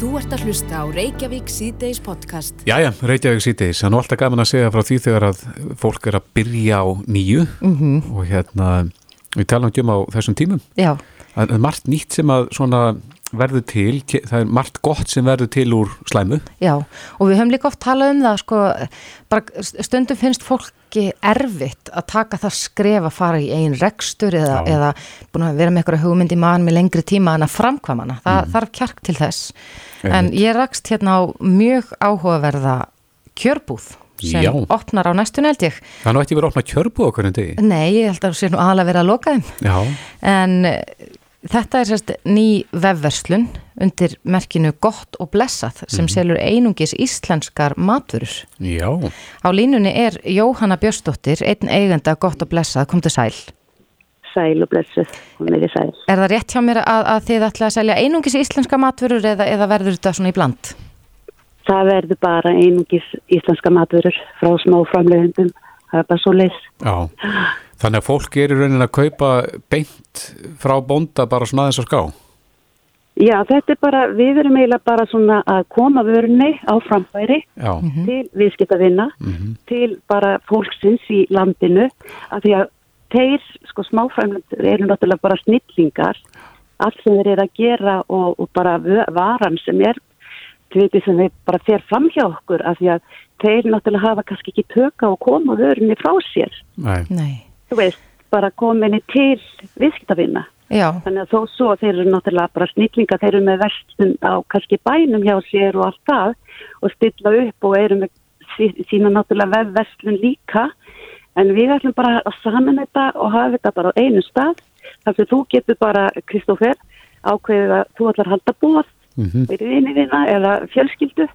Þú ert að hlusta á Reykjavík síðdeis podcast. Jæja, Reykjavík síðdeis, það er nú alltaf gaman að segja frá því þegar að fólk er að byrja á nýju Mhm. og hérna, við talum ekki um á þessum tímum. Já, Það er margt nýtt sem að svona verður til, það er margt gott sem verður til úr slæmu. já, og við höfum líka oft talað um það, sko, bara stundum finnst fólki erfitt að taka það skref að fara í einn rekstur eða, eða vera með eitthvað hugmynd í mann með lengri tíma en að framkvæma hana. Það þarf kjark til þess. En Einmitt. ég rakst hérna á mjög áhugaverða kjörbúð sem Já. opnar á næstun held ég. Það nú ekki verið að opna kjörbu okkur en degi. Nei, ég held að það sé nú aðalega verið að loka þeim. Já, En þetta er sérst ný vefverslun undir merkinu Gott og Blessað sem selur einungis íslenskar matvörur. já, Á línunni er Jóhanna Björsdóttir, einn eigenda Gott og Blessað, kom til sæl. sæl og blessuð með því sæl. Er það rétt hjá mér að, að þið ætla að selja einungis íslenska matvörur eða, eða verður þetta svona í bland? Það verður bara einungis íslenska maturur frá smá framlegundum. Það er bara svo leys. já. Þannig að fólk er í raunin að kaupa beint frá bónda bara svona aðeins á ská. Já, þetta er bara, við erum eiginlega bara svona að koma vörunni á framfæri Já, til viðskiptavinna, til bara fólksins í landinu, af því að þeir, sko smáframlendur, eru náttúrulega bara snillingar, allt sem þeir eru að gera og, og bara varan sem er, þú veitir sem þeir bara fer fram hjá okkur, af því að þeir náttúrulega hafa kannski ekki tökka og koma vörunni frá sér. nei, Nei. Þú veist, bara kominni til viðskiptavinna. Já, Þannig að þó svo þeir eru náttúrulega bara snillinga, þeir eru með verslun á kannski bænum hjá sér og allt það og stilla upp og eru með sí- sína náttúrulega vefverslun líka. En við ætlum bara að saman þetta og hafa þetta bara á einu stað. Þannig að þú getur bara, Kristófer, ákveðið að þú ætlar að halda bóð Mhm. við vinni þína eða fjölskyldu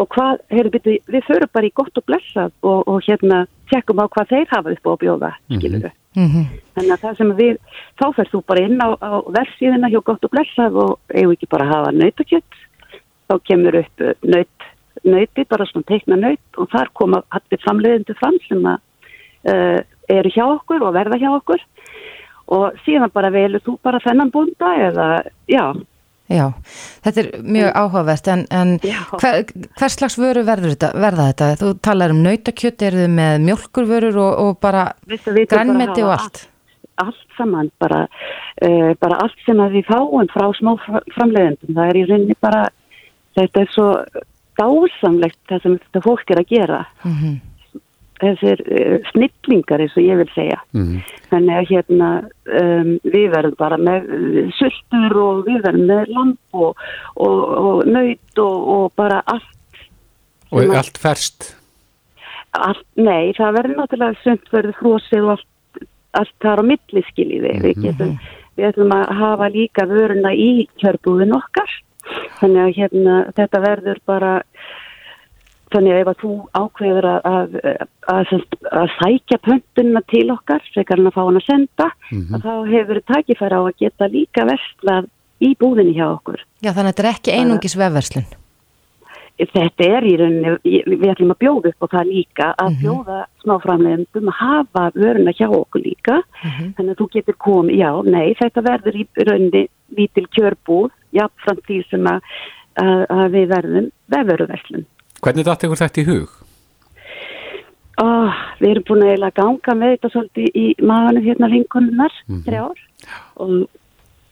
og hvað, heyrðu byrju, við förum bara í gott og blessað og, og hérna tjekkum á hvað þeir hafa upp á að bjóða, skilur við. mm Þannig að það sem við, þá ferð þú bara inn á, á versiðina hjá gott og blessað og eigum ekki bara að hafa nautakjött, þá kemur upp uh, naut, nauti, bara svona teikna naut og þar koma allir samleiðindu fram sem að uh, eru hjá okkur og verða hjá okkur og síðan bara velur þú bara þennan búnda eða, já, já. Þetta er mjög áhugavert en, en hver, hvers slags vöru verður þetta, verða þetta? Þú talar um nautakjöt, eru þið með mjölkurvörur og, og bara grænmeti og hafa allt? allt saman, bara, uh, bara allt sem að við fáum frá smá framleiðendum, það er í rauninni bara, þetta er svo dásamlegt það sem þetta fólk er að gera. Mhm. Þessir uh, snillingar eins og ég vil segja. Mhm. Þannig að hérna um, við verðum bara með uh, sultur og við verðum með lamp og, og, og nöyt og, og bara allt og að- allt ferst. allt, nei, það verður náttúrulega sumt verður frosið og allt, allt þar á milli skiljiði. Við getum, við ætlum að hafa líka vöruna í kjörbúðin okkar. Þannig að hérna, þetta verður bara, þannig að ef að þú ákveður að, að, að, að, að sækja pöntunna til okkar, frekar hann að fá hann að senda, að þá hefur tækifæri á að geta líka verslað í búðinni hjá okkur. Já, þannig að þetta er ekki einungis vefverslun. þetta er í rauninni, við ætlum að bjóða upp á það líka, að bjóða smáframlegundum að hafa vöruna hjá okkur líka, þannig að þú getur komið, já, nei, þetta verður í rauninni lítil kjörbúð, jafnframt því sem að, að, að við verðum vefveruverslun. Hvernig datt ykkur þetta í hug? Oh, við erum búin að ganga með þetta svolítið í maðanum hérna vinkunnar, þrjár, og,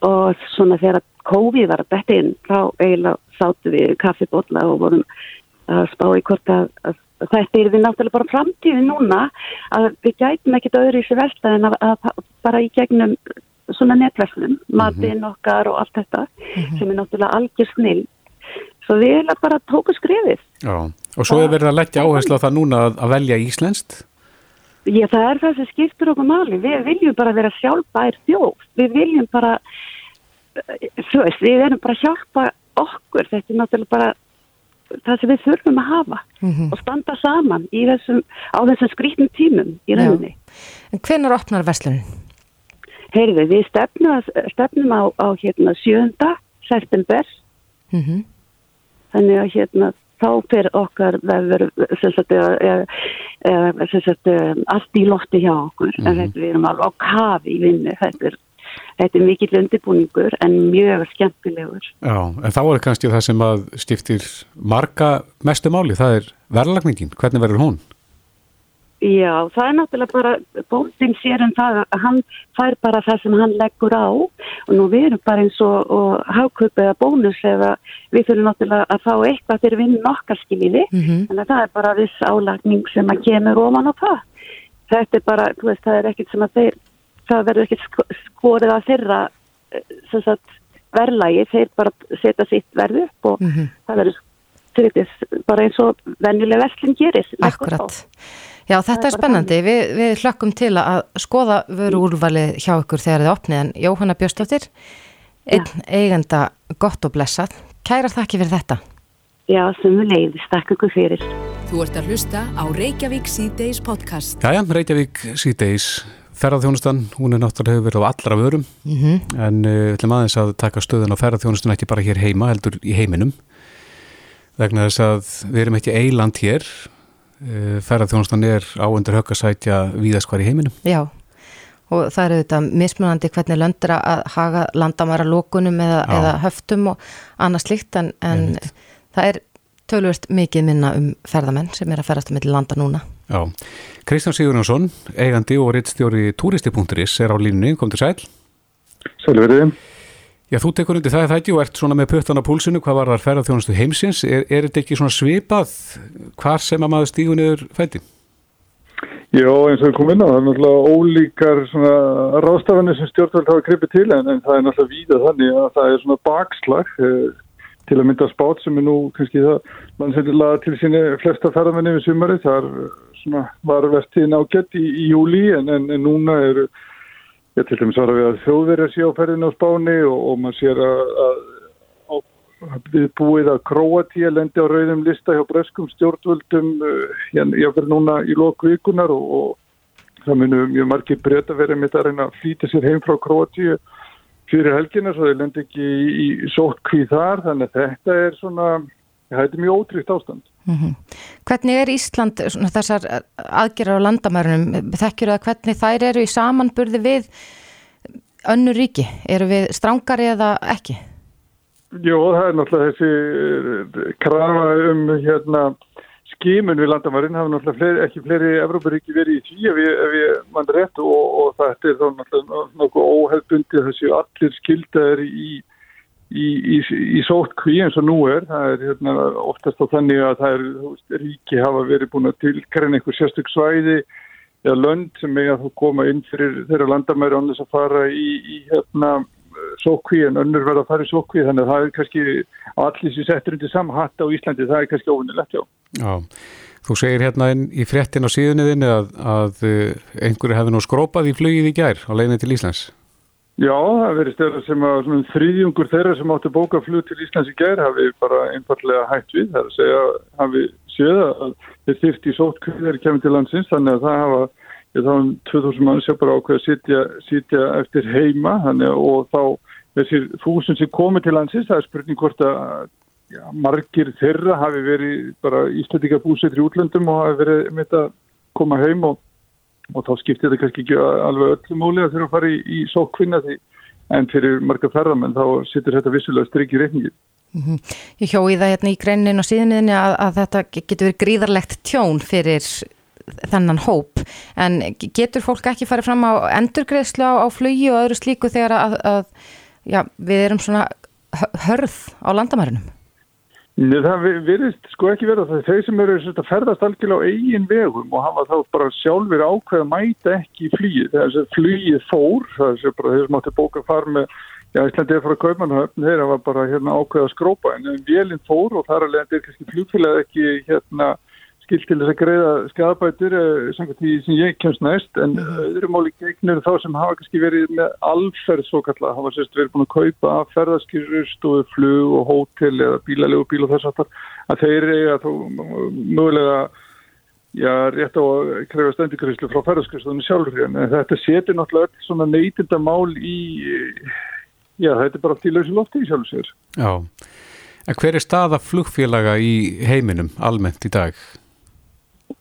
og svona þegar COVID var að betta inn, þá eiginlega sátu við kaffibotla og vorum að spá í hvort að, að, þetta er við náttúrulega bara framtífi núna að við gætum ekkit öðru í sér velta en að, að bara í gegnum svona netverslum, matinn okkar og allt þetta sem er náttúrulega algjör snill. Svo við eiginlega bara tóku skrifið. Já, og svo er verið að leggja áherslu á það núna að, að velja íslenskt. Já, það er það sem skiptur okkur máli. Við viljum bara vera sjálfbær þjóð. Við viljum bara, eh, þú veist, við erum bara að hjálpa okkur. Þetta er náttúrulega bara það sem við þurfum að hafa og standa saman í þessum, á þessum skrítnum tímum í rauninni. En hvenar opnar verslunin? Heyrðu, við stefnum, stefnum á, á hérna 7. september, Mm þannig að hérna þá fyrir okkar um, allt í lofti hjá okkur. En þetta við erum alveg á kafi í vinnu. Þetta er þetta er mikill undirbúningur en mjög skemmtilegur. Já, en þá er kannski það sem að stiftir marga mestu máli, það er verðlagningin, hvernig verður hún? Já, það er náttúrulega bara, bóndin sér um það að hann fær bara það sem hann leggur á og nú við erum bara eins og, og háköp eða bónus eða við þurfum náttúrulega að fá eitthvað fyrir vinn okkar skiljiði, mm -hmm. en það er bara viss álagning sem að kemur ofan á það. Þetta er bara, þú veist, það er ekkert sem að þeir, það verður ekkert skorið að þeirra sagt, verðlagi, þeir bara setja sitt verð upp og mm -hmm. það verður bara eins og venjuleg verslun gerir. Akkurat. Já, þetta er spennandi. Við, við hlökkum til að skoða vöru úrvalið hjá ykkur þegar þið opnið en Jóhanna Björnstóttir, einn ja. eigenda gott og blessað. Kæra þakki fyrir þetta. Já, sem við leiðist. Takk ykkur fyrir. Þú ert að hlusta á Reykjavík C-Days podcast. Jæja, Reykjavík C-Days. Ferðarþjónustan, hún er náttúrulega hefur verið á allra vörum mm -hmm. en uh, við ætlum aðeins að taka stöðun á ferðarþjónustan ekki bara hér heima, heldur í heiminum vegna þess að við erum ekki eiland hér Eh, ferðarþjónustan er áundur höggasætja víðast hvar í heiminum. Já, og það eru þetta mismunandi hvernig löndur að haga landamæra lókunum eða, eða höftum og annað slikt en, en það er tölvist mikið minna um ferðamenn sem er að ferðast um milli landa núna. Já, Kristján Sigurjónsson, eigandi og reittstjóri turisti.is er á línunni, kom til sæl. Sælverðið. Já, þú tekur undir það það ekki og ert svona með pötan á púlsinu, hvað var það að ferða þjónustu heimsins? Er, er þetta ekki svona svipað hvar sem að maður stígu niður fæti? Já, eins og við komum inn á, það er náttúrulega ólíkar svona rástafanir sem stjórnvöld hafa kripið til en, en það er náttúrulega víða þannig að það er svona bakslag eh, til að mynda spát sem er nú kannski það landsendilega til síni flesta ferðamenni við sumari, það er svona var verðtíðin ágætt í, í júli en, en, en núna eru Ég til dæmis var að við að þjóðverja sé á ferðinu á spáni og, og maður sér að, að, að við búið að Kroatíu lendi á rauðum lista hjá breskum stjórnvöldum hérna jáfnverð núna í loku vikunar og, og það munum mjög margir breyta verið mitt að reyna að flýta sér heim frá Kroatíu fyrir helgina svo þeir lendi ekki í, í sótkvíð þar þannig að þetta er svona, þetta er mjög ótrýtt ástand. Mm -hmm. Hvernig er Ísland þessar aðgerðar á landamærunum? Þekkjur það hvernig þær eru í samanburði við önnu ríki? Eru við strángari eða ekki? Jó, það er náttúrulega þessi eh, krafa um hérna, skimun við landamærin hafa náttúrulega fleiri, ekki fleiri Evróparíki verið í því ef ég, ef ég mann rétt og, og þetta er þá náttúrulega nokkuð óhefbundið þessi allir skildaður í í, í, í sótkví eins og nú er. Það er hérna, oftast á þannig að það er veist, ríki hafa verið búin að tilkrenna einhver sérstök svæði eða lönd sem eiga að koma inn fyrir þeirra landamæri án þess að fara í, í hérna sótkví en önnur verða að fara í sótkví þannig að það er kannski allir sem settur undir samhatt á Íslandi það er kannski ofunilegt já. Já, þú segir hérna í fréttin á síðunniðinni að, að eh, einhverju hefði nú skrópað í flugið í gær á leginni til Íslands Já, það verið stjórn sem að þrýðjungur þeirra sem áttu bókaflug til Íslands í gær hafi bara einfallega hægt við. Það er að segja, hafi séð að þeir þyrft í sótkvíðar kemur til landsins þannig að það hafa, þá um 2000 mann sem bara ákveða að sitja, sitja eftir heima þannig að og þá þessir þúsund sem komið til landsins, það er spurning hvort að já, margir þeirra hafi verið bara ístættika búsið í útlöndum og hafi verið með þetta koma heim og og þá skiptir þetta kannski ekki alveg öllu múli að þurfa að fara í, í sókvinna því en fyrir marga ferðamenn þá sittur þetta vissulega strikki reikningi. Mm -hmm. Ég hjói það hérna í greinin og síðan að, að þetta getur verið gríðarlegt tjón fyrir þennan hóp en getur fólk ekki farið fram á endurgreðslu á, á flugi og öðru slíku þegar að, að já, við erum svona hörð á landamærunum? Nei, það verðist sko ekki verða það. Þeir sem eru að ferðast algjörlega á eigin vegum og hafa þá bara sjálfur ákveð að mæta ekki í flýið. Þess að flýið fór, er bara þeir sem átti bóka að fara með, já, Íslandi er farað að kaupa hann, þeir hafa bara hérna, ákveð að skrópa en velinn fór og þar alveg er kannski flugfélag ekki hérna skilt til þess að greiða skadabætur eh, samkvæmt því sem ég kemst næst en öðru máli gegnir þá sem hafa kannski verið með alferð svo kalla hafa sérst verið búin að kaupa að ferðarskýrust og flug og hótel eða bílalegu bíl og þess aftar að þeir eiga þá mögulega já, rétt á að krefja stendikrislu frá ferðarskýrstunum sjálfur en þetta setur náttúrulega öll svona neytinda mál í já, þetta er bara allt í lausi lofti í sjálfur sér. Já, en hver er staða flugfélaga í heiminum almennt í dag?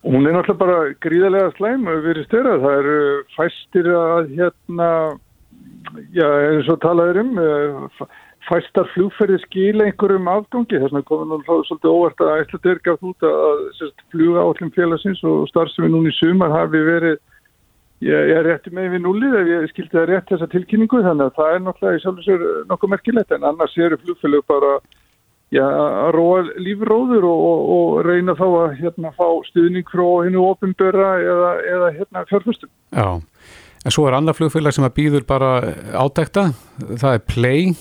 Hún er náttúrulega bara gríðarlega slæm við erum styrrað. Það eru fæstir að hérna, já, eins og talaður um, uh, fæstar flugferði skila einhverjum afgangi, þess vegna komið nú svolítið óvart að ætla þeir gaf út að fluga állum félagsins og starfsefni núni í sumar hafi verið ég, er rétti með við núlið ef ég skildi það rétt þessa tilkynningu þannig að það er náttúrulega í sjálf og sér nokkuð merkilegt en annars eru flugfélög bara já, að róa lífróður og, og, og reyna þá að hérna fá stuðning frá hennu ofinböra eða, eða hérna fjárfustum. Já, en svo er annað flugfélag sem að býður bara ádekta, það er Play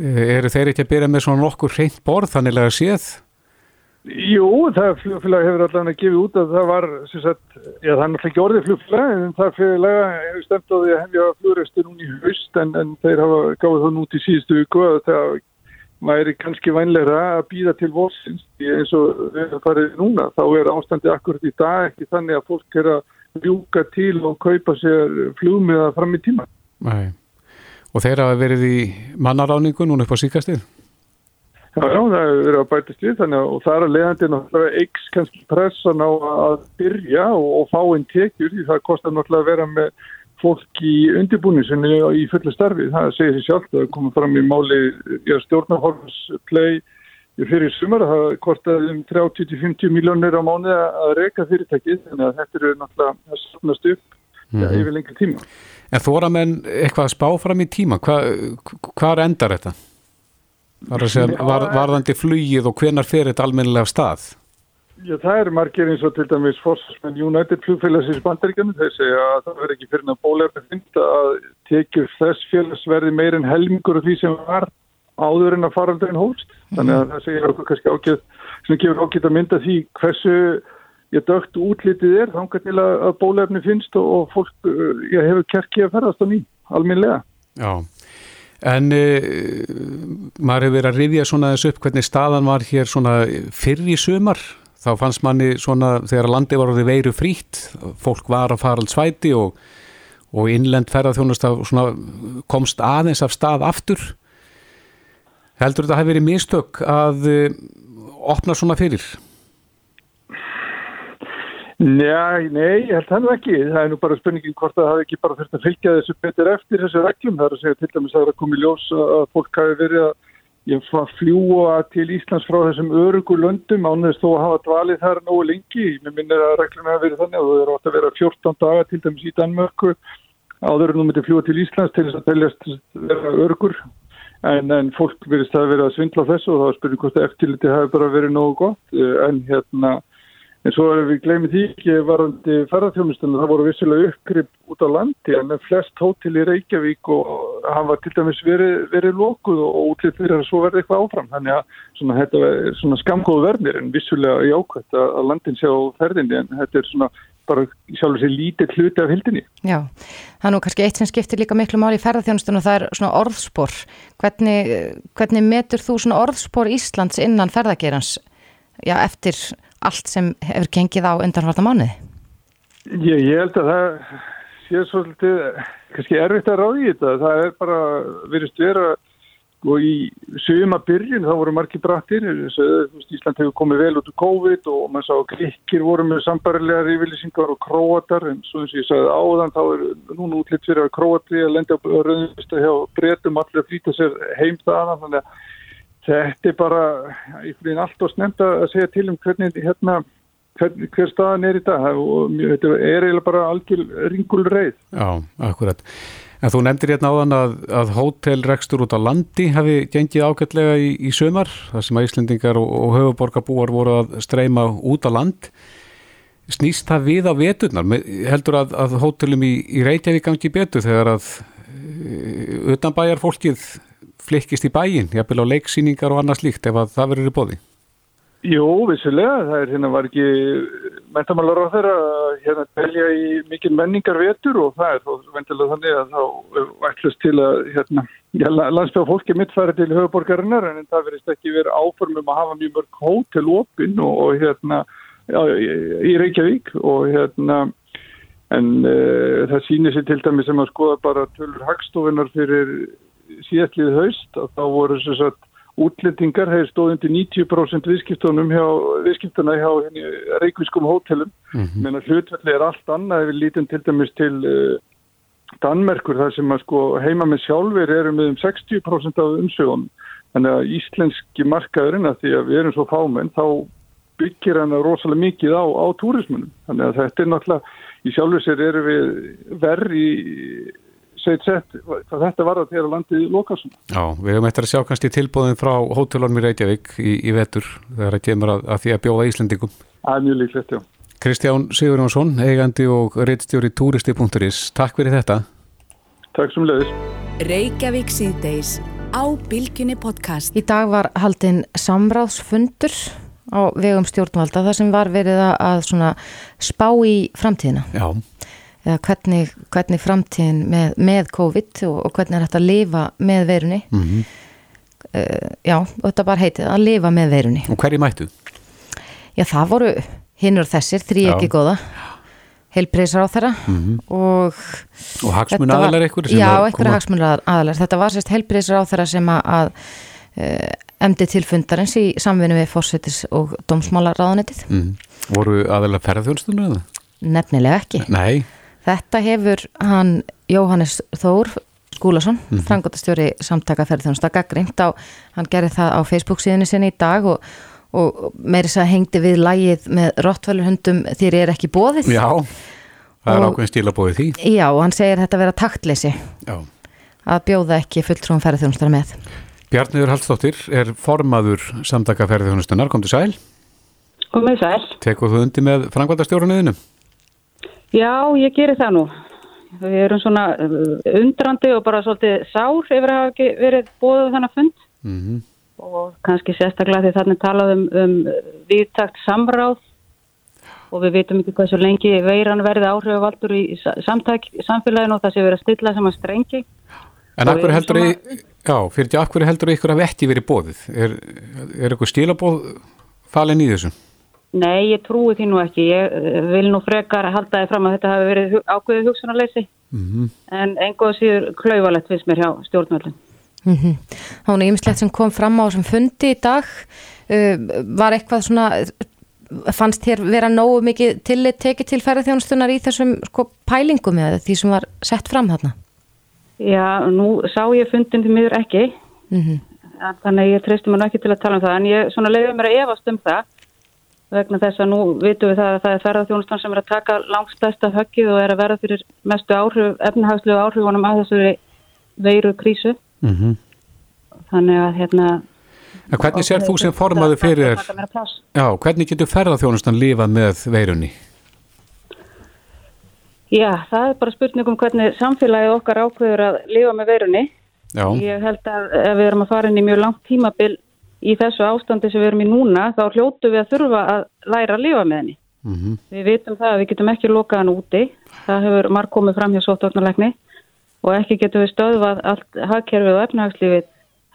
Eh, eru þeir ekki að byrja með svona nokkur hreint borð þannig að séð? Jú, það flugfélag hefur allavega gefið út að það var, sagt, já það er náttúrulega ekki orðið flugfélag en það félaglega hefur stemt á því að hefja flugreistu núni í haust en, en þeir hafa gáðið það nút í síðustu viku að það væri kannski vænleira að býða til volsins eins og við farið núna þá er ástandi akkurat í dag ekki þannig að fólk er að ljúka til og kaupa sér flugmiða fram í tíma. Nei og þeir hafa verið í mannaráningu núna upp á síkastið? Já, já, það hefur verið að bætast við þannig og það er að leiðandi náttúrulega eiks kannski pressan á að byrja og, og fá einn tekjur því það kostar náttúrulega að vera með fólk í undirbúnisinni í fullu starfi. Það segir sér sjálf, það komið fram í máli stjórnarhólfsplay fyrir sumar, það kostaði um 30-50 miljónir á mánu að reyka fyrirtækið, að þetta eru náttúrulega að stofnast upp mm -hmm. yfir lengri tíma. En þóra menn eitthvað að spá fram í tíma, Hva, hvað endar þetta? Var segja, var, varðandi flugið og hvenar fer þetta almennilega stað? Já, það er margir eins og til dæmis Forsvarsmenn United flugfélagsins bandaríkjanu, þeir segja að það verður ekki fyrir að bólega finna að tekjur þess félagsverði meirinn helmingur af því sem var áður en að faraldurinn hóst. Þannig að það segja okkur kannski ákveð, sem gefur ákveð að mynda því hversu ég dögt útlitið er þángar til að, bólefni finnst og, og fólk uh, ég hefur kerkið að ferðast á ný, alminlega. Já, en e, maður hefur verið að rifja svona þessu upp hvernig staðan var hér svona fyrr í sömar, þá fannst manni svona þegar landi var orðið veiru frítt, fólk var að fara alls svæti og, og innlend ferðarþjónust komst aðeins af stað aftur. Heldur þetta að hafi verið mistök að e, opna svona fyrir? Nei, nei, ég held það nú ekki. Það er nú bara spurningin hvort það hafi ekki bara þurft að fylgja þessu betur eftir þessu reglum. Það er að segja til dæmis að það er að koma í ljós að fólk hafi verið að fljúa til Íslands frá þessum örugu löndum ánveðist þó að hafa dvalið þar nógu lengi. Mér minnir að reglum hafi verið þannig að það er átt að vera 14 daga til dæmis í Danmörku áður en þú myndir fljúa til Íslands til þess að teljast vera örugur. En, en fólk verist að vera að svindla þessu og þá spurning hvort eftirliti hafi bara verið nógu gott en hérna En svo erum við glemið því ekki varandi ferðarþjónustunum, það voru vissilega uppgrip út á landi en flest hótel í Reykjavík og hann var til dæmis verið, verið lókuð og útlýtt fyrir að svo verði eitthvað áfram. Þannig að svona, þetta er svona skamgóðu verðnir en vissulega jákvæmt að, landin sé á ferðinni en þetta er svona bara sjálf sér lítið hluti af hildinni. Já, það er nú kannski eitt sem skiptir líka miklu máli í ferðarþjónustunum og það er svona orðspor. Hvernig, hvernig metur þú svona orðspor Íslands innan ferðargerans já, eftir allt sem hefur gengið á undanvarta mánuði? Ég, ég held að það sé svolítið, kannski erfitt að ráði í þetta, það er bara verist vera og í sögum að byrjun þá voru margir brattir Ísland hefur komið vel út úr COVID og mann sá klikkir voru með sambarilegar yfirlýsingar og króatar. En svo eins og ég sagði áðan þá er núna útlitt fyrir að króati að lenda á rauðumvista hjá breytum allir að flýta sér heim það þannig að Þetta er bara einhvern veginn allt og snemt að segja til um hvernig hérna, hver, hver staðan er í dag og þetta er eiginlega bara algjör ringul reið. Já, akkurat. En þú nefndir hérna áðan að, að hótelrekstur út á landi hafi gengið ágætlega í, í sömar, þar sem að Íslendingar og, og höfuborgarbúar voru að streyma út á land. Snýst það við á veturnar? Heldur að, að hótelum í, í Reykjavík gangi betur þegar að eh, utanbæjar fólkið flikkist í bæin, jafnvel á leiksýningar og annað slíkt ef að það verður í bóði? Jú, vissulega, það er hérna var ekki mentamálar á þeirra hérna telja í mikil menningar vetur og það er þá vendilega þannig að þá ætlust til að hérna, landsbygða fólki mittfæri til höfuborgarinnar en það verist ekki verið áformum að hafa mjög mörg hótelopin og, og hérna já, í Reykjavík og hérna en uh, það sýnir sér til dæmi sem að skoða bara tölur hagstofinar fyrir síðastlið haust og þá voru þess að útlendingar hefur stóðið til 90% viðskiptunum hjá viðskiptuna hjá reykvískum hótelum mm -hmm. menn að hlutvelli er allt annað ef við lítum til dæmis til uh, Danmerkur þar sem að sko heima með sjálfur eru með um 60% af umsögunum. Þannig að íslenski markaðurinn að því að við erum svo fámenn þá byggir hann rosalega mikið á, á túrismunum. Þannig að þetta er náttúrulega, í sjálfur sér eru við verri segið sett hvað þetta var að þeirra landið Lókasson. Já, við höfum eftir að sjá kannski tilbúðin frá hótelunum í Reykjavík í, í vetur þegar það kemur að, að því að bjóða Íslandingum. Það er mjög líklegt, já. Kristján Sigurjónsson, eigandi og reittstjóri túristi.is. Takk fyrir þetta. Takk sem leiðis. Reykjavík síðdeis á Bilginni podcast. Í dag var haldinn samráðsfundur á vegum stjórnvalda þar sem var verið að spá í framtíðina. Já. Eða hvernig, hvernig framtíðin með, með COVID og, og hvernig er þetta að lifa með verunni. Mm -hmm. uh, já, þetta bara heitið að lifa með verunni. Og hverju mættu? Já, það voru hinnur þessir, þrý ekki góða heilpreysar á þeirra mm -hmm. og og hagsmun aðalar eitthvað já, eitthvað hagsmun aðalar þetta var sérst heilpreysar á þeirra sem að, uh, emdi til fundarins í samvinni við fórsetis og dómsmálaráðanetið mm. voru aðalar ferðarþjónstunum eða? nefnilega ekki Nei. Þetta hefur hann Jóhannes Þór Skúlason, mm -hmm. frangotastjóri samtaka ferðarþjónsta gaggringt á, hann gerði það á Facebook síðan sinni í dag og og meiri þess að hengdi við lægið með rottvæluhundum þér er ekki bóðið Já, það er ákveðin stíla bóðið því. Já, og hann segir þetta vera taktleysi. Já. að bjóða ekki fulltrúum ferðarþjónustar með. Bjarniður Hallstóttir er formaður samtaka ferðarþjónustunar, kom til sæl. Kom með sæl. Tekur þú undir með frangvaldastjórunniðinu? Já, ég gerir það nú Við erum svona undrandi og bara svolítið sár ef það hafi verið bóðið þannig fund mm -hmm og kannski sérstaklega því þannig talaðum um viðtakt samráð og við veitum ekki hvað svo lengi veiran verði áhrifavaldur í samtæk, samfélaginu og það sé verið að stilla sem að strengi. En heldur já, fyrir því akkur heldur ykkur að vetti verið bóðið? Er, er ykkur stílabóð falin í þessu? Nei, ég trúi því nú ekki. Ég eh, vil nú frekar að halda þið fram að þetta hafi verið ákveðið hugsunarleysi mm -hmm. en engoð síður klauvalett finnst mér hjá stjórnvöldin. Mm -hmm. Það var nýjumslegt sem kom fram á þessum fundi í dag uh, var eitthvað svona fannst þér vera nógu mikið tillit tekið til ferðarþjónustunar í þessum sko, pælingum eða því sem var sett fram þarna? Já, nú sá ég fundin til miður ekki mm -hmm. þannig að ég treysti mér ekki til að tala um það en ég leiði mér að efast um það vegna þess að nú vitum við það að það er ferðarþjónustan sem er að taka langstæsta höggið og er að verða fyrir mestu áhrif, efnahagslegu áhrifunum að þessu veiru krísu Mm -hmm. Þannig að hérna en Hvernig sér þú sem formaði fyrir Já, hvernig getur ferðarþjónustan lífað með veirunni? Já, það er bara spurning um hvernig samfélagið okkar ákveður að lifa með veirunni Já. Ég held að við erum að fara inn í mjög langt tímabil í þessu ástandi sem við erum í núna þá hljótu við að þurfa að læra að lifa með henni mm -hmm. Við vitum það að við getum ekki lokað hann úti það hefur marg komið fram hjá sóttvarnarleikni og ekki getum við stöðvað allt hagkerfið og efnahagslífið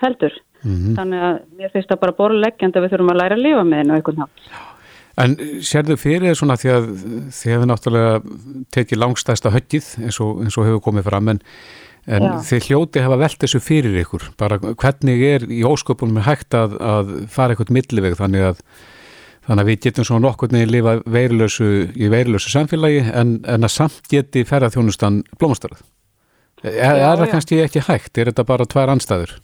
heldur. Mm -hmm. Þannig að mér finnst það bara borðleggjandi að við þurfum að læra að lifa með hennu eitthvað nátt. En sérðu fyrir svona því að þið hefur náttúrulega tekið langstæsta höggið eins og, eins og hefur komið fram en, en þið hljóti hefa velt þessu fyrir ykkur. Bara hvernig er í ósköpunum hægt að, að fara eitthvað milliveg þannig að Þannig að við getum svona nokkur niður lifa veirlösu, í veirlösu samfélagi en, en að samt geti ferðarþjónustan blómastarað. Er, er það kannski ekki hægt? Er þetta bara tvær anstæður?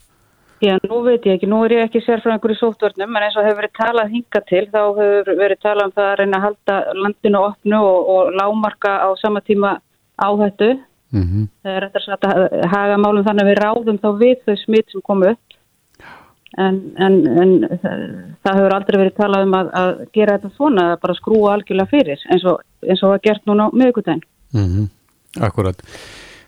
Já, nú veit ég ekki. Nú er ég ekki sérfræðingur í sóttvörnum, en eins og hefur verið talað hinga til, þá hefur verið talað um það að reyna að halda landinu opnu og, og lámarka á sama tíma áhættu. Mm -hmm. Það er þetta að haga málum þannig að við ráðum þá við þau smitt sem komu upp. En, en, en það hefur aldrei verið talað um að, að gera þetta svona, að bara skrúa algjörlega fyrir, eins og, eins og að gert núna á miðugutæn. Mm -hmm. Akkurat.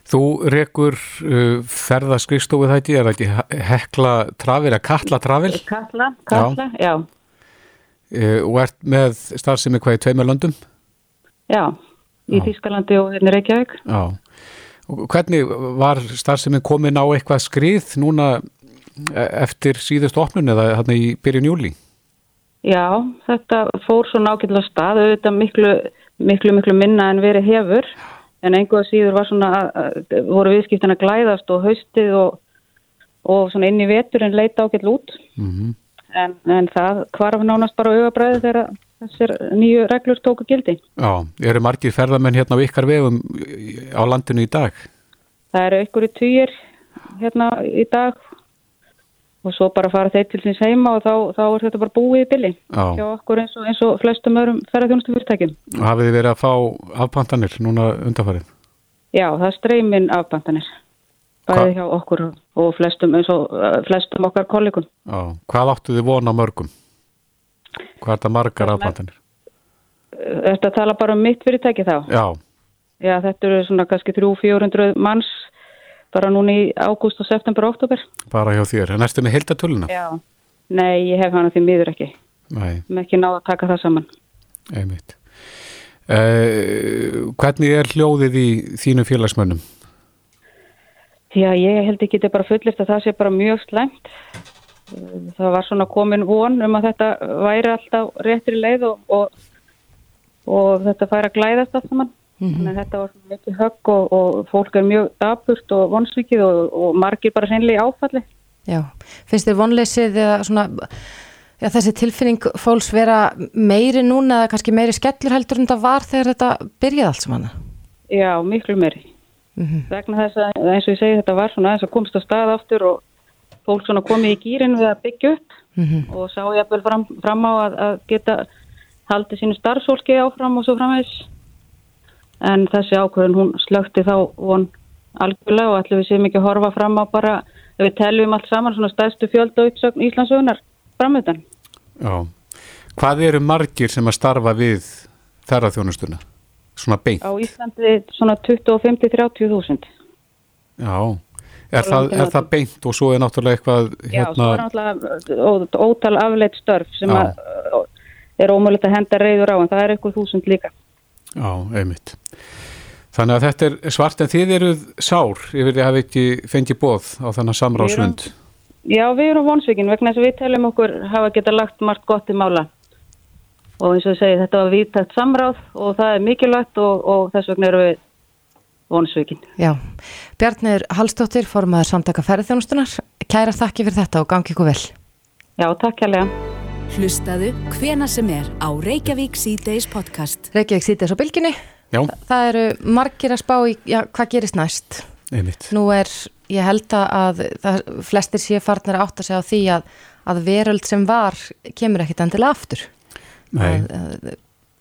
Þú rekur uh, ferðaskristofu það ekki, er það ekki hekla trafil eða kalla trafil? Kalla, kalla, já. já. Uh, og ert með starfsemi hvað í tveimur landum? Já, í Þískalandi og hérna Reykjavík. Já, hvernig var starfsemi komin á eitthvað skrið núna e, eftir síðust opnun eða hérna í byrjun júli? Já, þetta fór svo nákvæmlega stað, auðvitað miklu, miklu, miklu minna en verið hefur. En einhverja síður var svona, voru viðskiptin að glæðast og haustið og, og svona inn í vetur en leita ákveld út mm -hmm. en, en það hvarf nánast bara auðabræði þegar þessir nýju reglur tóku gildi. Já, eru margir ferðamenn hérna á ykkar vegum á landinu í dag? það eru ykkur í týjir hérna í dag og svo bara fara þeir til síns heima og þá, þá er þetta bara búið í bylli Já. hjá okkur eins og, eins og flestum öðrum ferðarþjónustu fyrirtækjum. Hafið þið verið að fá afpantanir núna undarfarið? Já, það er streymin afbandanir bæði Hva- hjá okkur og flestum uh, flestum okkar kollegum. Já. Hvað áttu þið vona mörgum? Hvað er þetta margar afpantanir? Þetta tala bara um mitt fyrirtæki þá. Já, Já, þetta eru svona kannski 300-400 manns bara núna í ágúst og september og oktober. bara hjá þér. En erstu með heildatöluna? Já. Nei, ég hef hana því miður ekki. Nei, Mér ekki náða að taka það saman. einmitt. Uh, hvernig er hljóðið í þínu félagsmönnum? Já, ég held ekki þetta bara fullist að það sé bara mjög slæmt. Það var svona komin von um að þetta væri alltaf réttri leið og, og, og þetta færi að glæðast allt saman. Þannig að þetta var svona mikið högg og, og fólk er mjög dapurt og vonsvikið og, og margir bara sennilega áfalli. Já, finnst þér vonleysið eða svona, já, þessi tilfinning fólks vera meiri núna eða kannski meiri skellur heldur en það var þegar þetta byrjaði allt saman? Já, miklu meiri. Vegna þess að eins og ég segi þetta var svona aðeins að komst á stað aftur og fólk svona komið í gýrin við að byggja upp og sá ég að fram, fram á að, að geta haldið sínu starfsfólki áfram og svo framvegs. En þessi ákvörðun hún slökti þá von algjörlega og ætlum við séum ekki að horfa fram á bara ef við teljum allt saman svona stæðstu fjöld og uppsögn Íslandsögunar framöðan. Já. Hvað eru margir sem að starfa við ferðarþjónustuna? Svona beint? Á Íslandi svona 25-30 þúsund. Já. Er það, er það beint og svo er náttúrulega eitthvað Já, svo er náttúrulega ótal afleitt störf sem að, er ómögulegt að henda reyður á en það er eitthvað þúsund líka. Já, einmitt. Þannig að þetta er svart en þið eruð sár yfir því að hafa ekki fengið bóð á þannig samráðsvund. Já, við erum vonsvikið vegna þess að við teljum okkur hafa geta lagt margt gott í mála og eins og ég segi þetta var viðtækt samráð og það er mikilvægt og, og þess vegna erum við vonsvikið. Já, Bjarnir Hallstóttir, formaður samtaka ferðarþjónustunar, kæra þakki fyrir þetta og gangi ykkur vel. Já, takk kærlega. Hlustaðu hvena sem er á Reykjavík C-Days podcast. Reykjavík sýtis á bylginni, Já, það eru margir að spá í, já, hvað gerist næst? einmitt. Nú er, ég held að það, flestir sé farnir að átta sig á því að, að veröld sem var kemur ekkit endilega aftur. Nei, Að, að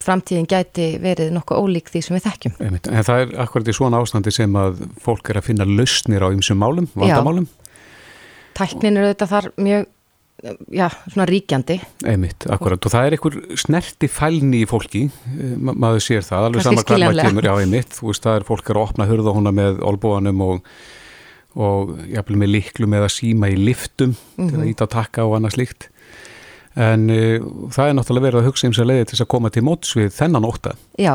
framtíðin gæti verið nokkuð ólík því sem við þekkjum. En það er akkurat í svona ástandi sem að fólk er að finna lausnir á ymsum málum, vandamálum. Tæknin er auðvitað þar mjög, já, svona ríkjandi. Einmitt, akkurat. Og það er einhver snerti fælni í fólki, ma maður sér það, alveg Kannski sama hvað maður kemur, já einmitt, þú veist, það er fólk er að opna hurða húnna með olbúanum og, og jafnvel með liklum eða síma í liftum til að íta á takka og annað slíkt. En uh, það er náttúrulega verið að hugsa eins og leiði til þess að koma til móts við þennan óta. Já,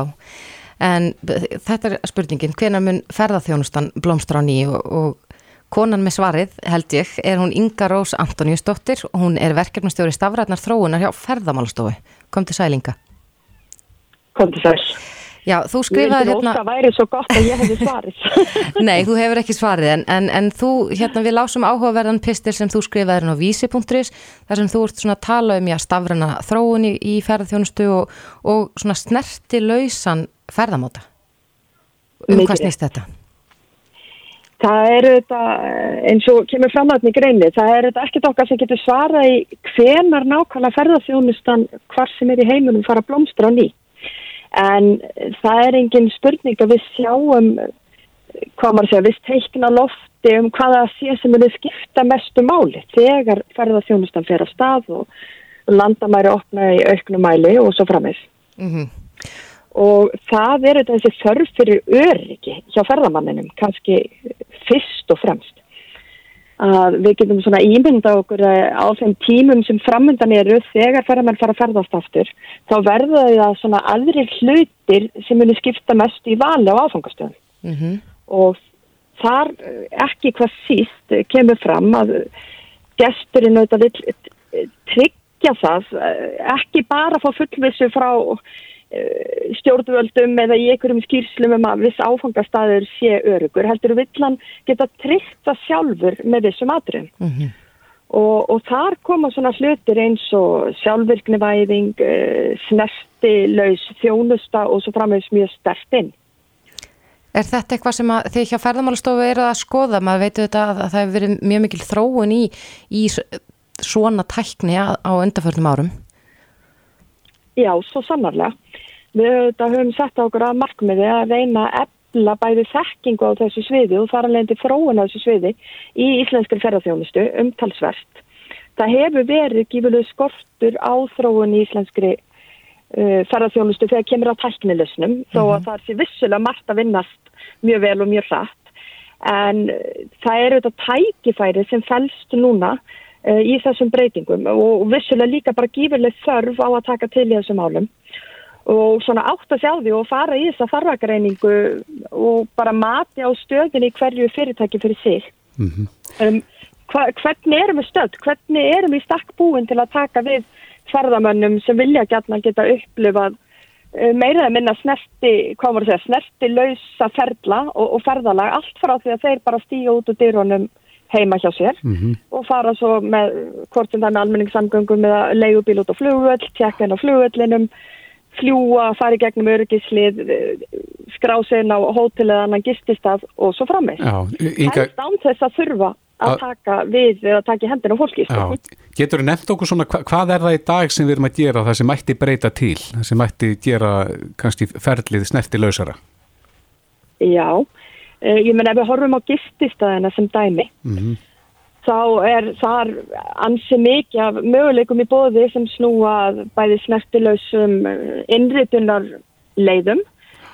en þetta er spurningin, hvenær mun ferðarþjónustan blómstra á ný og, og konan með svarið, held ég, er hún Inga Rós Antoníusdóttir og hún er verkefnastjóri stafrætnar þróunar hjá ferðamálastofu. Kom til sælinga. kom til sæl. Já, þú skrifaði hérna, óska að væri svo gott að ég hefði svarið. nei, þú hefur ekki svarið, en, en, en þú, hérna, við lásum áhugaverðan pistil sem þú skrifaði hérna á vísi.is, þar sem þú ert svona að tala um, já, stafræna þróun í, í ferðarþjónustu og, og svona snerti lausan ferðamáta. Um hvað snýst þetta? Það er þetta, eins og kemur fram að í greini, það er þetta ekkert okkar sem getur svarað í hvenar nákvæmlega ferðarþjónustan hvar sem er í heiminum fara að blómstra á ný. En það er engin spurning að við sjáum, hvað maður segja, við teikna lofti um hvaða sé sem er skipta mestu máli þegar ferðarþjónustan fer að stað og landamæri opna í auknum mæli og svo framins. Mm og það er þessi þörf fyrir öryggi hjá ferðamanninum, kannski fyrst og fremst. Að við getum svona ímynda okkur að á þeim tímum sem framöndan eru þegar ferðamann fara að ferðast aftur, þá verða það svona aðri hlutir sem muni skipta mest í vali á áfangastöðum. -hmm. Og þar eh, ekki hvað síst eh, kemur fram að gesturinn auðvitað vill eh, tryggja það, eh, ekki bara fá fullvissu frá eh, stjórnvöldum eða í einhverjum skýrslum um að viss áfangastæður sé örugur, heldur vill hann geta það sjálfur með þessum atriðum. Mhm. Og, og þar koma svona hlutir eins og sjálfvirknivæðing, uh, snertilaus þjónusta og svo framvegs mjög stert inn. Er þetta eitthvað sem að þið hjá ferðamálastofu eru að skoða? Maður veitu þetta að það hefur verið mjög mikil þróun í, í svona tækni á undarförnum árum. Já, svo sannarlega. Við höfum sett okkur að markmiði að reyna að efla bæði þekkingu á þessu sviði og þar alveg til þróun á þessu sviði í íslenskri ferðarþjónustu umtalsvert. Það hefur verið gífurlega skortur á þróun í íslenskri uh, ferðarþjónustu þegar kemur á tæknilegsnum mm -hmm. þó að mhm. það sé vissulega margt að vinnast mjög vel og mjög hratt. En uh, það eru þetta tækifæri sem fælst núna í þessum breytingum og, vissulega líka bara gífurlega þörf á að taka til í þessum álum og svona átt að sjá því og fara í þessa farvakareiningu og bara mati á stöðinni hverju fyrirtæki fyrir sig. Mm -hmm. um, hva, hvernig erum við stöð? Hvernig erum við stakk búin til að taka við ferðamönnum sem vilja gætna geta upplifað uh, meira að minna snerti, voru það, snerti lausa ferla og, og ferðalag allt frá því að þeir bara stíga út úr dyrunum heima hjá sér mm -hmm. og fara svo með hvort sem það með almenningssamgöngum með leigubíl út á flugvöld, tjekka inn á flugvöldlinum fljúa, fara í gegnum örgislið, skrásin á hótel eða annan gististaf og svo frammeins. Inga... Helst án þess að þurfa að taka við eða taka í hendina fólki. Sko. Getur þú nefnt okkur svona, hva, hvað er það í dag sem við erum að gera, það sem mætti breyta til, það sem mætti gera kannski ferlið snerti lausara? Já, eh, ég menn ef við horfum á gististafina sem dæmi, mm -hmm þá er þar ansi mikið af möguleikum í bóði sem snúa bæði snertilausum eh, innritunar leiðum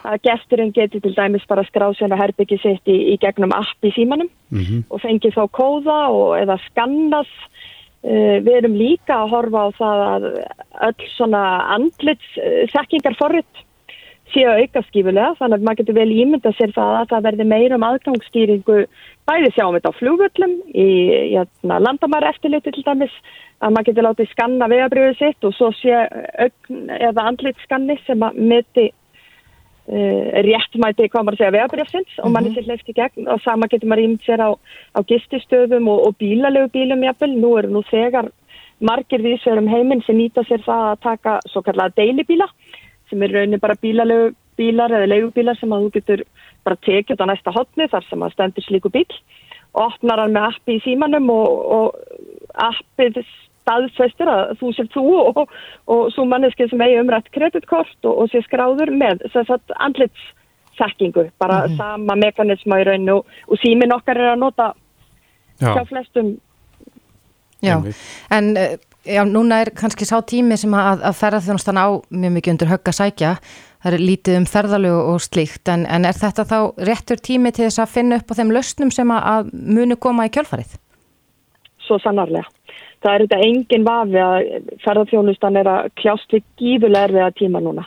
að gesturinn getur til dæmis bara skrásin og herbyggi sitt í, í gegnum app í símanum mm -hmm. og fengi þá kóða og, eða skannas uh, við erum líka að horfa á það að öll svona andlitssekkingar forrið séu auka skifulega þannig að maður getur vel ímynda sér það að það verði meira um aðgangsstýringu bæði sjáum þetta á flugvöllum í hérna, landamæra eftirliti til dæmis að maður getur látið skanna vegabriðið sitt og svo sé augn eða andlitskanni sem að myndi uh, réttmæti hvað maður segja vegabriðsins mm -hmm. og manni mhm. sér hleyft í gegn og sama getur maður ímynd sér á, á gististöðum og, og bílalegu bílum jafnvel, nú eru nú þegar margir vísverum heiminn sem nýta sér það að taka svo kallega deilibíla sem er raunin bara bílalegu bílar eða leigubílar sem að þú getur bara tekið á næsta hotni þar sem að stendur slíku bíl og opnar hann með appi í símanum og, og appið staðfestir að þú sér þú og, og svo manneskið sem eigi umrætt kreditkort og, og sé skráður með þess að andlitssekkingu, bara mm -hmm. sama mekanisma í rauninu og símin okkar er að nota hjá flestum. Já, en eh, já, núna er kannski sá tími sem að, að ferðarþjónustan á mjög mikið undir högg að sækja það er lítið um ferðalögu og slíkt en, en er þetta þá réttur tími til þess að finna upp á þeim lausnum sem að, að munu koma í kjölfarið? Svo sannarlega. Það er þetta engin vafi að ferðarþjónustan er að kljást við gífulega erfiða tíma núna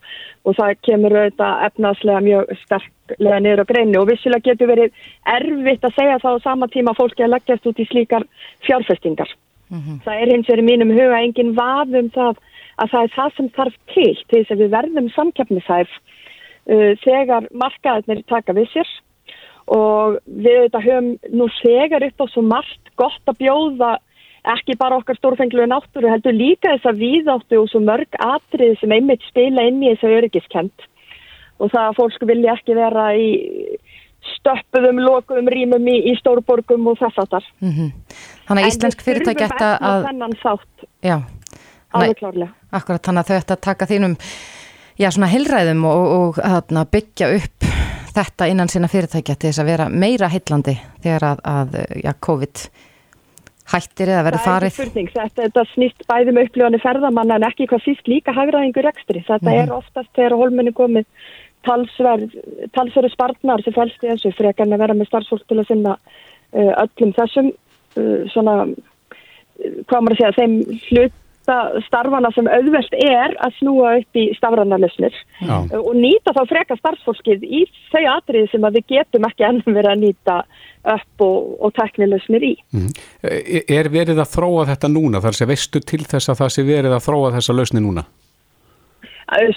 og það kemur auðvitað efnaðslega mjög sterklega niður á greinu og vissilega getur verið erfitt að segja það á sama tíma fólki að leggjast út í slíkar fjárfestingar. Mm -hmm. Það er hins vegar í mínum huga engin vafum það að það er það sem þarf til til þess að við verðum samkjöfnishæf uh, þegar markaðinir taka við sér og við þetta höfum nú þegar upp á svo margt gott að bjóða ekki bara okkar stórfenglu náttúru heldur líka þess að viðáttu og svo mörg atrið sem einmitt spila inn í þess að öryggiskent og það að fólk vilja ekki vera í stöppuðum, lokuðum rýmum í, í stórborgum og þess aftar. Mm -hmm. Þannig að íslensk fyrirtæki ætta að... Þennan þátt. Já. Alveg klárlega. Akkurat, þannig að þau ætta að taka þínum, já, svona hilræðum og, og að byggja upp þetta innan sína fyrirtækja til þess að vera meira heillandi þegar að, að já, COVID hættir eða verður farið. Það er spurning, þetta, þetta snýst bæði með upplifanir ferðamanna en ekki hvað síst líka hagraðingur ekstri. Þetta mm er oftast þegar holminni komið talsverðu spartnar sem fælst í þessu frekar en að vera með starfsfólk til að finna uh, öllum þessum uh, svona, uh, hvað maður að segja, þeim hluta starfana sem auðvelt er að snúa upp í stafranarlösnir og nýta þá frekar starfsfólkið í þau atrið sem við getum ekki ennum verið að nýta upp og, og teknilösnir í. Mm. Er verið að þróa þetta núna? Þar sé veistu til þess að það sé verið að þróa þessa lösni núna?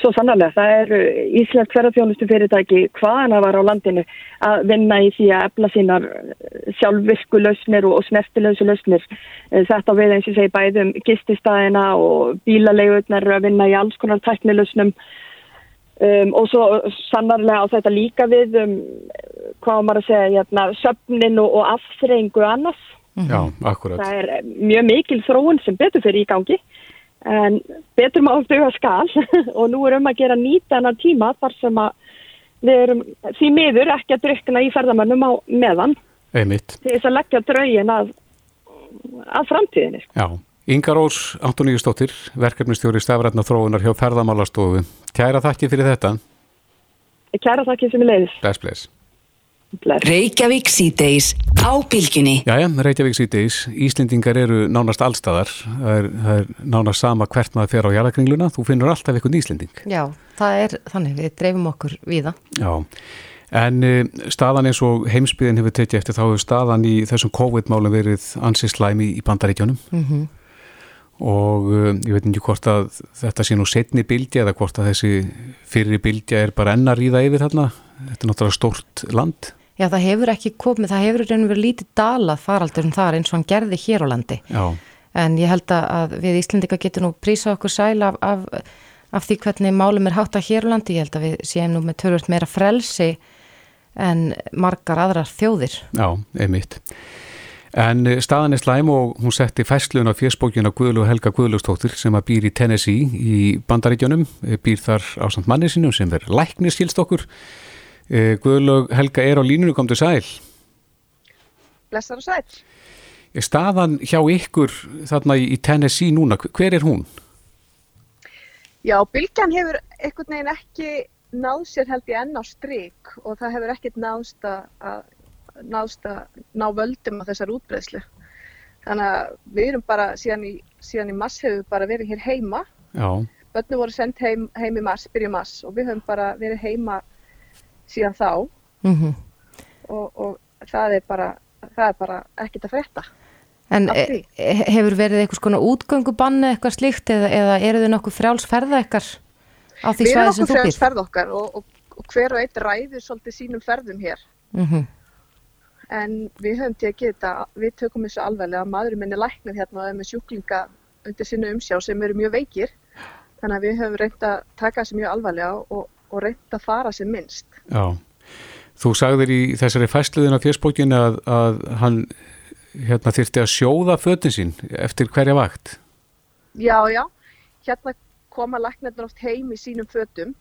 Svo sannarlega, það eru Íslands hverjafjónustu fyrirtæki hvaðan það var á landinu að vinna í því að efla sínar sjálfvirku lausnir og snertilösu lausnir. Eh, þetta við eins og segi bæðum gististæðina og bílaleigurnar að vinna í alls konar tæknilausnum Um, og svo sannarlega á þetta líka við um, hvað maður að segja, hérna, söfnin og, afþreyingu annars. Já, akkurat. Það er mjög mikil þróun sem betur fyrir í gangi en betur maður duga skal og nú er um að gera nýta hennar tíma þar sem að við erum því miður ekki að drykna í ferðamannum á meðan Einmitt. til þess að leggja draugin að, að framtíðinni. Já, Inga Rós Antoníustóttir, verkefnistjóri stafrætna þróunar hjá ferðamálastofu. Kæra þakki fyrir þetta. Kæra þakki sem er leiðis. Bless, bless. Bless. Reykjavík síðdeis á bylginni. Jæja, Reykjavík síðdeis. Íslendingar eru nánast allstaðar. Það er, það er nánast sama hvert maður fer á jarðakringluna. Þú finnur alltaf einhvern Íslending. Já, það er þannig, við dreifum okkur víða. Já, en uh, staðan eins og heimsbyðin hefur tekið eftir þá hefur staðan í þessum COVID-málum verið ansið slæmi í bandaríkjónum. Mm og uh, ég veit ekki hvort að þetta sé nú setni bildja eða hvort að þessi fyrir bildja er bara enna ríða yfir þarna þetta er náttúrulega stórt land Já, það hefur ekki komið, það hefur reynir verið lítið dalað faraldurinn þar eins og hann gerði hér á landi. Já, en ég held að við Íslendika getum nú prísa okkur sæl af, af, af því hvernig málum er hátt að hér á landi. Ég held að við séum nú með törvöld meira frelsi en margar aðrar þjóðir. Já, einmitt. En uh, staðan er slæm og hún setti fæslun á fjöspókjuna Guðlu Helga Guðlustóttir sem að býr í Tennessee í bandaríkjónum, eh, býr þar á samt manni sinum sem verður læknir skilst okkur. Eh, Guðlu Helga er á línunu, kom til sæl. Blessar og sæl. Er staðan hjá ykkur þarna í Tennessee núna, hver er hún? Já, bylgjan hefur einhvern veginn ekki náð sér held ég enn á stryk og það hefur ekkert náðst að náðst að ná völdum á þessar útbreðslu. Þannig að við erum bara, síðan í, síðan í mass hefur bara verið hér heima. Já, Bönnu voru sendt heim, heim í mass, byrju mass og við höfum bara verið heima síðan þá mm og, og það er bara, það er bara ekkert að frétta. En því. e hefur verið einhvers konar útgöngubanni eitthvað slíkt eða, eða eru þau nokkuð frjálsferða eitthvað á því Við erum svæði sem þú býr? ferð okkar og, og, og hver og eitt ræður svolítið sínum ferðum hér. Mm En við höfum tekið þetta, við tökum þessu alveglega, maðurinn minn er læknir hérna og er með sjúklinga undir sinni umsjá sem eru mjög veikir. Þannig að við höfum reynt að taka þessu mjög alveglega og, og reynt að fara sem minnst. já. Þú sagðir í þessari fæsluðin á fjöspókjunu að, að hann hérna, þyrfti að sjóða fötin sín eftir hverja vakt. Já, já, hérna koma læknirnar oft heim í sínum fötum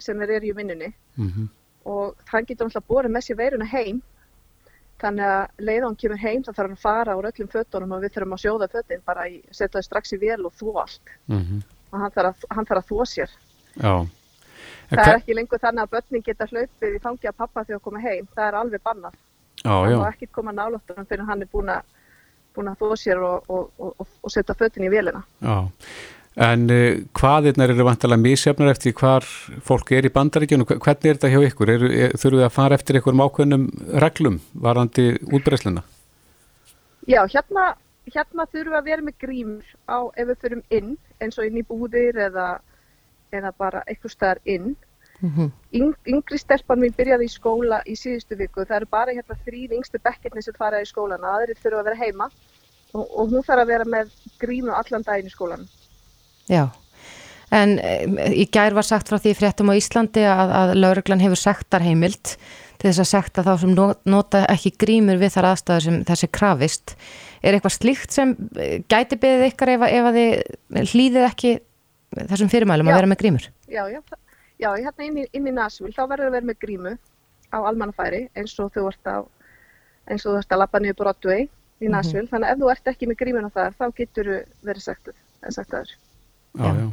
sem þeir eru í vinnunni Mm og hann getur náttúrulega borið með sér veiruna heim. Þannig að leið og hann kemur heim þá þarf hann að fara úr öllum fötunum og við þurfum að sjóða fötin bara í, setja þau strax í vél og þvó allt. -hmm. Og hann þarf að, að þvó sér. Já. En Það er ekki lengur þannig að börnin geta hlaupið í fangi að pappa þegar koma heim. Það er alveg bannað. Já, Það má ekki koma náláttunum fyrir hann er búin að, þvó sér og, og, og, og, og setja fötin í vélina. Já, en uh, hvaðirnar eru vantilega misjafnar eftir hvar fólk er í bandaríkjunum, Hve- hvernig er þetta hjá ykkur? Er, er, þurfum við að fara eftir einhverjum ákveðnum reglum varandi útbreysluna? Já, hérna, hérna þurfum við að vera með grímur á ef við förum inn, eins og inn í búðir eða, eða bara eitthvað staðar inn. Mhm. Yng, yngri stelpan mín byrjaði í skóla í síðustu viku. Það eru bara hérna þrýr yngstu bekkirni sem fara í skólana. Aðrir þurfa að vera heima og, og hún þarf að vera með grímu allan daginn í skólanum. Já, en í gær var sagt frá því fréttum á Íslandi að, að lauruglan hefur sektar heimild til þess að sekta þá sem no- nota ekki grímur við þar aðstæður sem þessi krafist. Er eitthvað slíkt sem e, gæti beðið ykkar ef, ef að þið hlýðið ekki þessum fyrirmælum Já. að vera með grímur? Já, já, já hérna inn í, inn í Nashville þá verður að vera með grímu á almannafæri eins og þú ert á eins og þú ert að lappa niður Broadway í Nashville. Þannig að ef þú ert ekki með grímuna þar þá getur þú verið sektuð. eða sektaður. Já, já.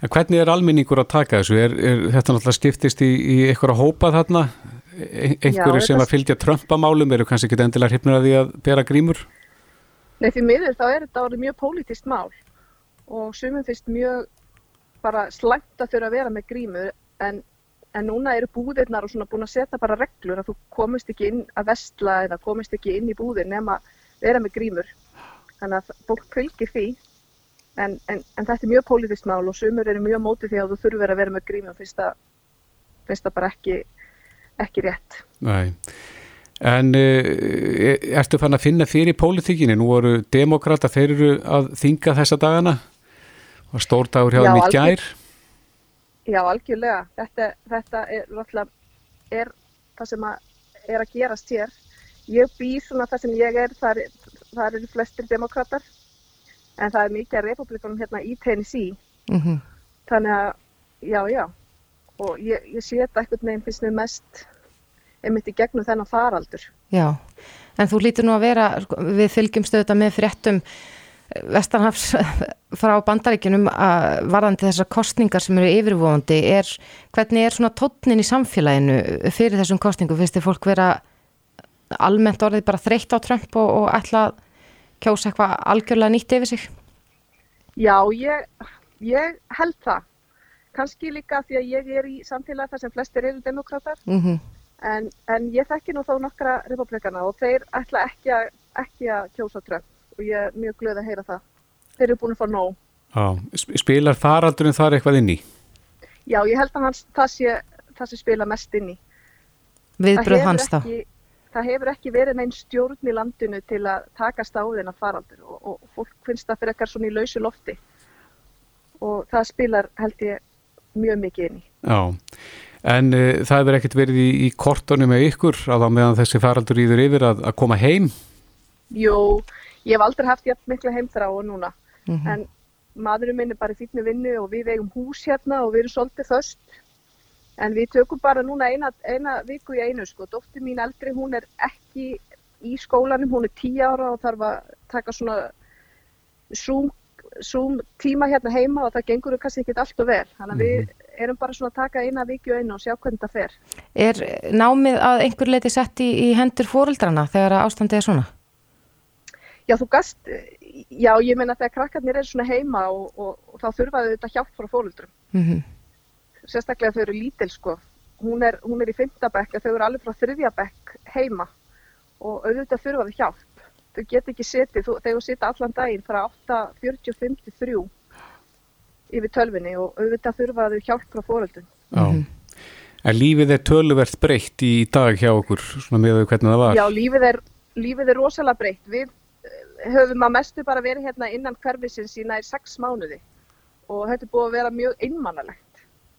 En hvernig er almenningur að taka þessu? Er, er þetta náttúrulega skiptist í, í einhverja hópa þarna? E einhverju Já, sem að fylgja trömpamálum eru kannski ekki endilega hrifnir að því að bera grímur? Nei, því miður þá er þetta orðið mjög pólítist mál og sumum finnst mjög bara slæmt að þurfa að vera með grímu en, en núna eru búðirnar og svona búin að setja bara reglur að þú komist ekki inn að vestla eða komist ekki inn í búðir nema vera með grímur. Þannig að fólk fylgir því en, en, en þetta er mjög pólítist mál og sumur eru mjög mótið því að þú þurfur að vera með grímu finnst það, finnst það bara ekki, ekki rétt. Nei. En uh, ertu fann að finna fyrir pólitíkinni? Nú voru demokrata, þeir eru að þinga þessa dagana. Var stór dagur hjá Já, þeim í gær. Já, algjörlega. Þetta, þetta er, er það sem að, er að gerast hér. Ég bý svona það sem ég er, það, er, það eru flestir demokrater, en það er mikið að republikunum hérna í Tennessee. Mm Þannig að, já, já. Og ég, ég sé þetta einhvern veginn finnst mér mest einmitt í gegnum þennan faraldur. Já, en þú lítur nú að vera, við fylgjum stöðuta með fréttum Vestanhafs frá bandaríkinum að varðandi þessar kostningar sem eru yfirvóðandi er, hvernig er svona tónnin í samfélaginu fyrir þessum kostningum, finnst þið fólk vera almennt orðið bara þreytt á Trump og, og ætla að kjósa eitthvað algjörlega nýtt yfir sig? Já, ég, ég held það. Kanski líka því að ég er í samfélagi þar sem flestir eru demokrater, Mm en, en ég þekki nú þó nokkra republikana og þeir ætla ekki að, ekki að kjósa Trump og ég er mjög glöð að heyra það. Þeir eru búin að fá nóg. Já, sp- spilar faraldurinn þar eitthvað inn í? Já, ég held að hans, það sé það sem spila mest inn í. Það Viðbröð hans þá? ekki, það hefur ekki verið neinn stjórn í landinu til að taka stáðina faraldur og, og fólk finnst það fyrir ekkar svona í lausu lofti og það spilar held ég mjög mikið inn í. Já, en uh, það hefur ekkert verið í, í kortunum með ykkur að á meðan þessi faraldur íður yfir að, að koma heim? Jú, ég hef aldrei haft jafn mikla heimþrá og núna. Mhm. en maðurinn minn er bara í fínni vinnu og við eigum hús hérna og við erum svolítið föst. En við tökum bara núna eina, eina viku í einu sko, dóttir mín eldri hún er ekki í skólanum, hún er tíu ára og þarf að taka svona zoom, zoom tíma hérna heima og það gengur kannski ekki allt og vel. Þannig að við erum bara svona að taka eina viku í einu og sjá hvernig það fer. Er námið að einhver leiti sett í, í hendur fóreldrana þegar ástandið er svona? Já, þú gast, já, ég meina þegar krakkarnir eru svona heima og, og, og þá þurfaðu þetta hjálp frá fóluldrum. Mm Sérstaklega þau eru lítil, sko. Hún er, hún er í fymtabekk, þau eru alveg frá þriðjabekk heima og auðvitað þurfaðu hjálp. Þau get ekki setið, þau setja allan daginn frá 8.45 til 3 yfir tölvinni og auðvitað þurfaðu hjálp frá fóluldrum. Já. En lífið er töluvert breytt í dag hjá okkur, svona með hvernig það var. Já, lífið er, lífið er rosalega breytt. Við höfum að mestu bara verið hérna innan hverfisins í nær sex mánuði og þetta er búið að vera mjög einmannalegt.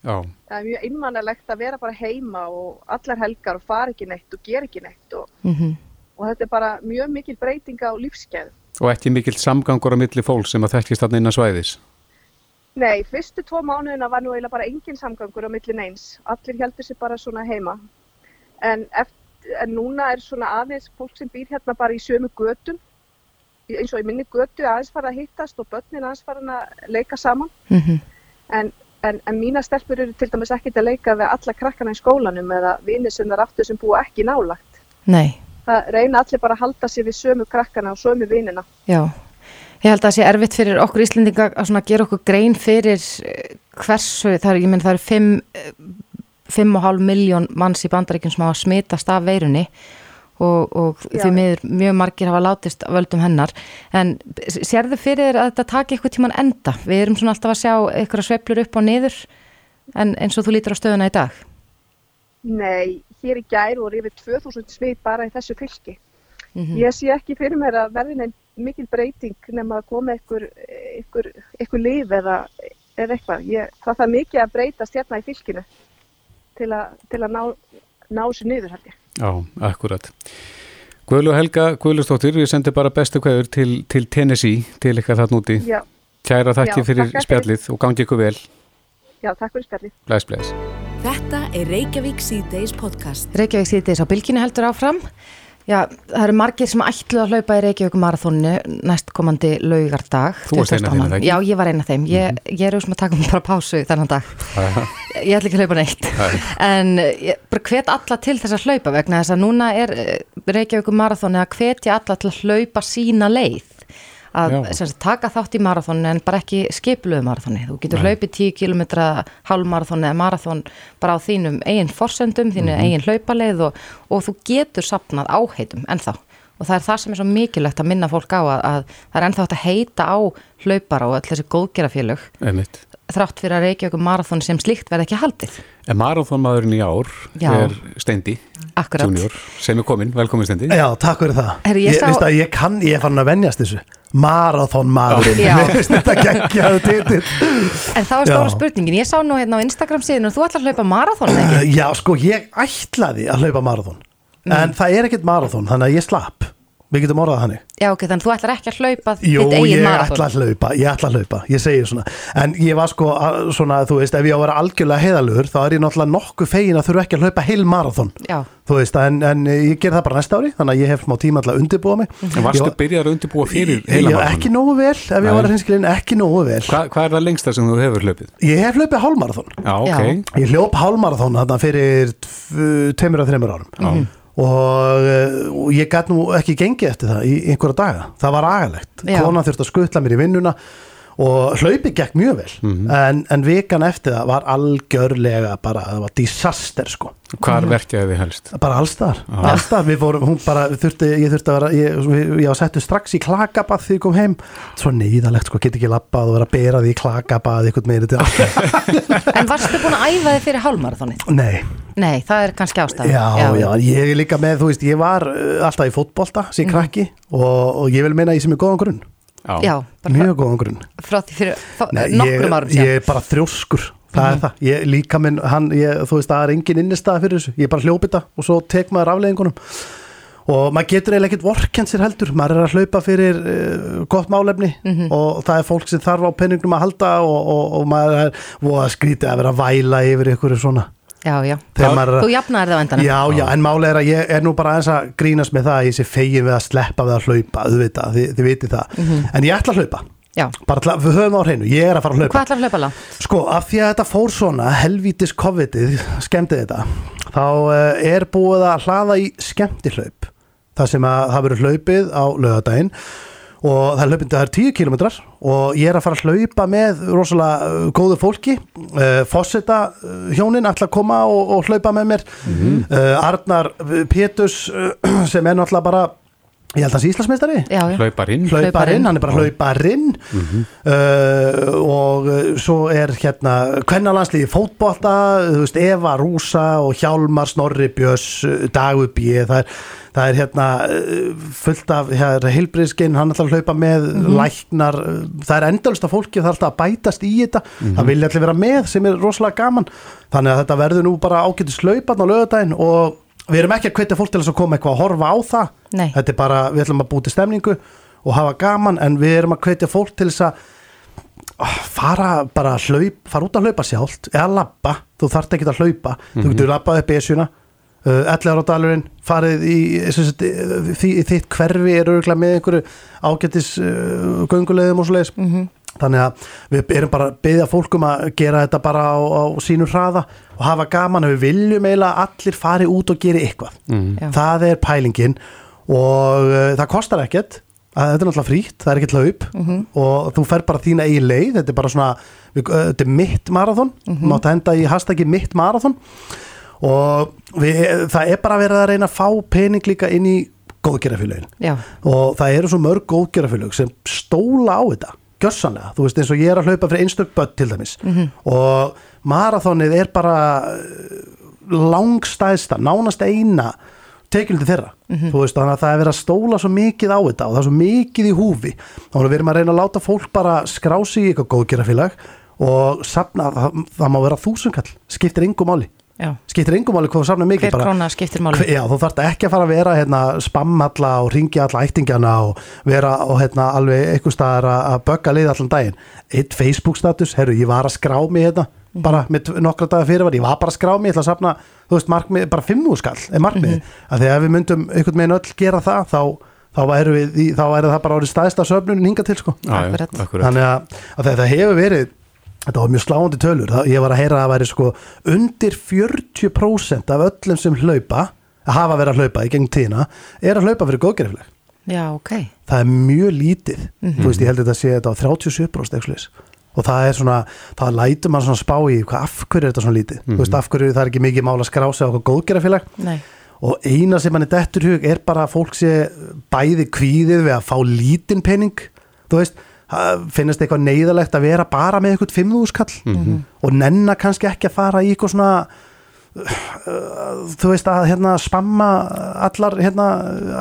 Já, Það er mjög einmannalegt að vera bara heima og allar helgar og fara ekki neitt og gera ekki neitt og, -hmm. og þetta er bara mjög mikil breytinga á lífsgæðu. og ekki mikill samgangur á milli fólk sem að þekkist þarna innan svæðis. Nei, fyrstu tvo mánuðina var nú eiginlega bara engin samgangur á milli neins. Allir heldur sér bara svona heima. En, eftir, en núna er svona aðeins fólk sem býr hérna bara í sömu götum, í- eins og í minni götu aðeins fara að hittast og börnin aðeins fara að leika saman. Mm En, en, en mína stelpur eru til dæmis ekkert að leika við alla krakkana í skólanum eða vinir sem þar aftur sem búa ekki nálagt. Nei, Það reyna allir bara að halda sér við sömu krakkana og sömu vinina. já. Ég held að það sé erfitt fyrir okkur Íslendinga að gera okkur grein fyrir eh, hversu, það er, eru 5 5,5 miljón manns í bandaríkjum sem hafa smitast af veirunni og, og því miður mjög margir hafa látist völdum hennar en sérðu fyrir að þetta taki eitthvað tíman enda? Við erum svona alltaf að sjá eitthvað sveiflur upp og niður en eins og þú lítur á stöðuna í dag Nei, hér í gær voru yfir 2000 smit bara í þessu fylki. mm Ég sé ekki fyrir mér að verði neinn mikil breyting nema að koma ykkur, ykkur, ykkur líf eða, eða eitthvað. Ég, það þarf mikið að breytast hérna í fylkinu til, a, til að ná, ná sér niður held ég. Já, akkurat. Guðlu Helga, Guðlustóttir, við sendum bara bestu kveður til, til Tennessee, til ykkar þarna úti. Já, Kæra þakki Já, fyrir þakka fyrir. spjallið og gangi ykkur vel. já takk fyrir spjallið. Blæs, blæs. Þetta er Reykjavík síðdeis podcast. Reykjavík síðdeis á bylginu heldur áfram. Já, það eru margir sem ætlu að hlaupa í Reykjavík marathónu næstkomandi laugardag. Þú varst ein af þeim, ekki? Já, ég var eina þeim. Ég, ég er um að taka mig bara pásu þennan dag. Ég ætla ekki að hlaupa neitt. En ég bara hvet alla til þess að hlaupa vegna þess að núna er eh, Reykjavík marathónu að hvetja alla til að hlaupa sína leið. Að sagt, taka þátt í marathónu en bara ekki skipluðu marathónu. Þú getur Nei. hlaupið 10 km hálfmarathónu eða marathón bara á þínum eigin forsendum, þínu eigin hlaupaleið og, og þú getur sapnað áheitum ennþá. Og það er það sem er svo mikilvægt að minna fólk á að, að það er ennþá að heita á hlaupara og öll þessi góðgerafélög þrátt fyrir að Reykjavík marathón sem slíkt verði ekki haldið. En marathónmaðurinn í ár Já. er Steindi. Junior, sem er komin, velkomin Steindi. Já, takk fyrir það. Herri, ég ég, sá- ég kann, ég er farin að venjast þessu Finnst þetta geggjaðu titill. En það var stóra Já. spurningin, ég sá nú hérna á Instagram síðan og þú ætlar að hlaupa marathon ekki? Já, sko, ég ætlaði að hlaupa marathon. En það er ekkert marathon, þannig að ég slapp Við getum orðað þannig. Já ok, þannig þú ætlar ekki að hlaupa Jú, þitt eigin ég marathon ætla að hlaupa, ég ætla að hlaupa, ég segi svona. En ég var sko, að- svona, þú veist, ef ég á að vera algjörlega heiðalugur Þá er ég náttúrulega nokkuð fegin að þurfa ekki að hlaupa heil marathon. Já, Þú veist, en, en ég ger það bara næsta ári Þannig að ég hef smá tíma til að undirbúa mig. En varstu Ég- byrjar að undirbúa fyrir Ég, heila ég, ekki nógu vel, ef ég var að hinskilin, ekki nógu vel. Hva, Hvað er það lengsta sem þú hefur hlaupið? Ég hef hlaupið hálmarathon Já, ok. Ég hljóp hálmarathon þarna fyrir tv- tveimur að þreimur árum. Já. Og, eh, og ég gæt nú ekki gengið eftir það í einhverja daga. Það var agalegt, konan þurfti að skutla mér í vinnuna og hlaupið gekk mjög vel. Mhm. en, en vikan eftir það var algjörlega bara, það var disaster sko. Hvar verkjaði þið helst? bara allstar, allstar, við fórum hún bara, þurfti, ég þurfti að vera ég, ég, var settu strax í klakabað þegar ég kom heim. Svo neyðalegt sko, get ekki labbað og vera að bera því í klakabað eitthvað meiri til en varstu búin að æfa þig fyrir hálmarathonið? Nei, Nei, það er kannski ástæðan. Já, já, ég er líka með, þú veist, ég var uh, alltaf í fótbolta sem Mhm. krakki og, og ég vil meina ég sem er góðan grunn Já, mjög góðan grunn. frá því fyrir Nei, nokkrum ég, árum síðan. ég er bara þrjóskur það er það, ég, líka minn hann, ég, þú veist, það er engin innistæða fyrir þessu. Ég er bara hljópita og svo tek maður afleðingunum og maður getur eiginlega ekkert vorkend sér heldur, maður er að hlaupa fyrir uh, gott málefni Mhm. og það er fólk sem þarf á penningnum að halda og, og, og maður er voða skrítið að vera að væla yfir ykkur svona Já, já, Þegar maður að- þú jafnaðir það á endanum. Já, já, en máli er að ég er nú bara aðeins að grínast með það að ég sé fegin við að sleppa við að hlaupa, auðvitað, þið, þið vitið það. Mhm. en ég ætla að hlaupa, Já, bara til að við höfum á hreinu, ég er að fara að hlaupa. Hvað ætlar að hlaupa langt? Sko, af því að þetta fór svona helvítis covidið, skemmti þetta þá uh, er búið að hlaða í skemmtihlaup. Það sem að það verður hlaupið á lögadaginn og það er hlaupið, það er 10 kilometrar og ég er að fara að hlaupa með rosalega uh, góðu fólki. Uh, Fosseta uh, hjónin ætla að koma og, og hlaupa með mér. Uh, Arnar Pétus uh, sem er náttúrulega bara ég held að hans Íslandsmeistari. Já, já, Hlauparinn hlauparinn, hann er bara hlauparinn uh, og uh, svo er hérna kvennalandsliði fótbolta þú veist, Eva Rúsa og Hjálmar Snorri Björns, uh, Dagur B. Það er, það er hérna uh, fullt af hérna, heilbriðskinn hann ætlar að hlaupa með, læknar uh, það er endalust af fólki, það er alltaf að bætast í þetta. Það vilja allir vera með sem er rosalega gaman. Þannig að þetta verður nú bara ágætis hlaupan á lögadaginn og við erum ekki að hvetja fólk til þess að koma eitthvað að horfa á það. Nei. þetta er bara, við ætlum að búti stemningu og hafa gaman en við erum að hvetja fólk til þess að ah, fara bara að hlaup, fara út að hlaupa sjálft eða labba, þú þarft ekki að hlaupa. Þú getur labbað upp esjuna uh, 11 ára dalurinn, farið í, sem sagt, eh, því, í þitt hverfi er örgulega með einhverju ágættis uh, göngulegðum og svo leiðis þannig að við erum bara að byggja fólkum að gera þetta bara á, á sínum hraða og hafa gaman að við viljum eiginlega að allir fari út og gera eitthvað. Já. það er pælingin og uh, það kostar ekkert. Að þetta er náttúrulega frítt, það er ekkert laup og þú fer bara þína eigin leið. Þetta er bara svona, við, uh, þetta er mitt marathon. Mátt henda í hashtaggi mitt marathon. Og við, það er bara verið að reyna að fá pening líka inn í góðgerðafélögin já, og það eru svo mörg góðgerðafélög sem stóla á þetta gjörsanlega, þú veist eins og ég er að hlaupa fyrir einstök börn til dæmis. Og marathonið er bara eh, langstæðsta, nánast eina tekjuldi þeirra. Þú veist þannig að það er verið að stóla svo mikið á þetta og það er svo mikið í húfi. Þá erum við að reyna að láta fólk bara skrá sig í eitthvað góðgerðafélag og safna, það, það má vera þúsunkall skiptir engum máli. já skiptir engum máli hvað þú safna mikið Hver króna skiptir máli. Já, þú þarft ekki að fara að vera hérna, spammalla og ringja alla ættingjana og vera og hérna, alveg eitthvað staðar að bögga lið allan daginn. Eitt Facebook status, herru, ég var að skrá mig hérna bara með nokkra dagar fyrir var ég var bara að skrá mig, ég ætla að safna þú veist, markmið, bara fimmú skall er markmið, mm að því að ef við myndum einhvern veginn öll gera það, þá þá væri, við, í- þá væri það bara orðið stæðsta söfnunin hinga til sko. Já, já, Akkurat. akkurat. þannig að, að þetta hefur verið þetta var mjög sláandi tölur. Ég var að heyra að það væri sko undir 40% af öllum sem hlaupa að hafa verið að hlaupa í gegn tíðina er að hlaupa fyrir góðgerðifleg Já, ok. Það er mjög lítið. Þú veist, ég held þetta að sé þetta á 37% eitthvað og það er svona, það lætur mann svona spá í hvað, af hverju er þetta svona lítið? Þú veist, af hverju það er ekki mikið mál að skrá sig á okkur góðgerðafélag Nei, og eina sem hann er dettur hug er bara að fólk sé bæði kvíðið við að fá lítinn pening. Þú veist, það finnast eitthvað neyðalegt að vera bara með eitthvað 5.000 kall og nenna kannski ekki að fara í eitthvað svona þú veist að hérna spamma allar hérna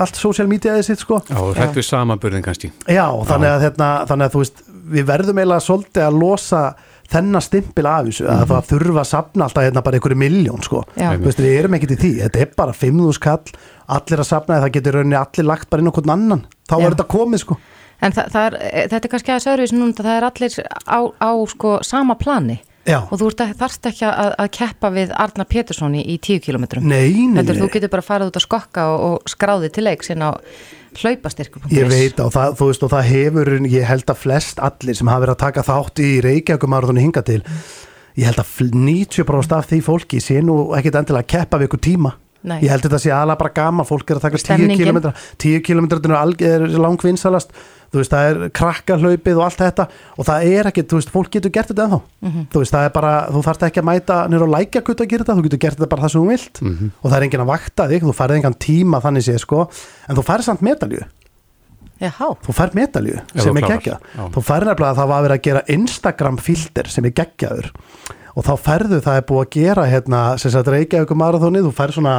allt social mediaðið sitt sko. Já, hrætt við samanburðin kannski. Já, þannig að, hérna, þannig að þú veist, við verðum eiginlega svolítið að losa þennan stimpil af þessu að það þurfa að sapna alltaf hérna bara einhverju miljón sko, Já. þú veist, við erum ekkert í því þetta er bara 5.000 kall, allir að sapna það getur rauninni allir lagt bara inn okkur annan þá Já. er þetta komið sko En það er, þetta er kannski aðeins öðruvísi núna, það er allir á, á sko sama plani Já, og þú ert að, þarft ekki að, að keppa við Arnar Pétursson í, 10 kilometrum. nei, nei, nei. þú getur bara farið út að skokka og, og skráði til leiks inn á hlaupastyrkur.is. Ég veit og það, þú veist og það hefur ég held að flest allir sem hafa verið að taka þátt í Reykjavíkumarathonu hinga til ég held að fl- 90% af því fólki sé nú ekkit endilega að keppa við ykkur tíma Nei. ég held að þetta sé alveg bara gaman fólk er að taka 10 Stemningin. km 10 km er langvinnsalast þú veist það er krakkahlaupið og allt þetta og það er ekki, þú veist, fólk getur gert þetta ennþá. Mhm. þú veist, það er bara, þú þarft ekki að mæta nýra og lækja gutt að gera þetta, þú getur gert þetta bara það sem þú vilt og það er enginn að vakta þig, þú færið engan tíma þannig sé sko, en þú færið samt medalju Jáhá, þú fær medalju Ef sem er Já. þú fær nefnilega að það var verið að gera Instagram filter sem er geggjaður og þá færðu það er búið að gera hérna, sem sagt Reykjavík marathoni þú fær svona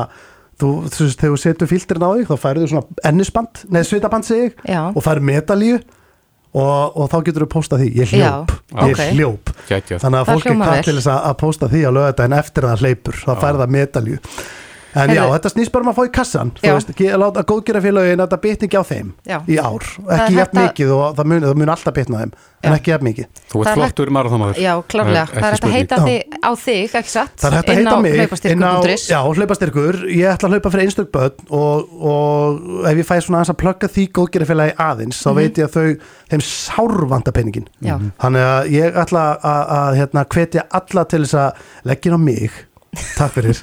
þú, þú veist, þegar þú setur filterin á þig þá færðu svona ennisband, neða svitaband sig já, og fær medalju og, og þá getur þú postað því, ég Já, hljóp. Ég ok. hljóp, Gætjað. þannig að Það fólk er hljómar vel. til þess að, að posta því á lögata en eftir að það hleypur, þá fær það medalju en já, þetta snýst bara um að fá í kassan þú veist, að láta góðgera félagin þetta bitni ekki á þeim. Já. í ár. Ekki að- mikið og það mun, það mun alltaf bitna þeim en Já. ekki jafn mikið. Þú ert Það er flottur marathómaður já, klárlega. Það er hægt að heita þig á þig, ekki satt? það er hægt að heita mig inn á, já, hlaupastyrkur ég ætla að hlaupa fyrir einstök börn og, og ef ég fæ svona aðeins að plugga því góðgera félagi aðeins, þá veit ég að þau þeim sárvanda peningin Mhm. Þannig að ég ætla að, að hérna, hvetja alla til þess að leggja inn á mig takk fyrir.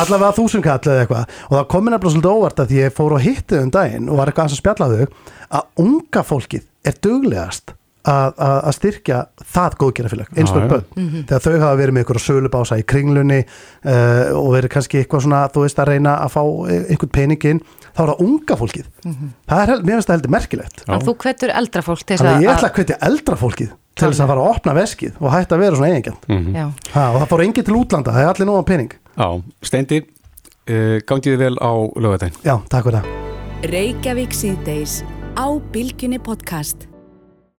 Allavega þúsund kall eða eitthvað. Og það komin nefnilega svolítið óvart að ég fór og hitti um daginn og var eitthvað að spjalla þau að unga fólkið er duglegast að, að, að styrkja það góðgerðafélag, einstök Já, já. börn þegar þau hafa verið með ykkur sölubása í kringlunni uh, og verið kannski eitthvað svona þú veist að reyna að fá einhvern peningin þá er það unga fólkið. Það er, mér finnst það heldur merkilegt. En þú hvetur eldra fólk til þess að ég ætla að hvetja eldra fólkið til þess að fara að opna veskið og hætta að vera svona eigingjönd Mhm. Já, Ha, og það fór engin til útlanda, það er allir á pening. Já, Steindi, uh, gangið þið vel á lögadaginn Já, takk fyrir það. Reykjavík síðdeis á Bilginni podcast.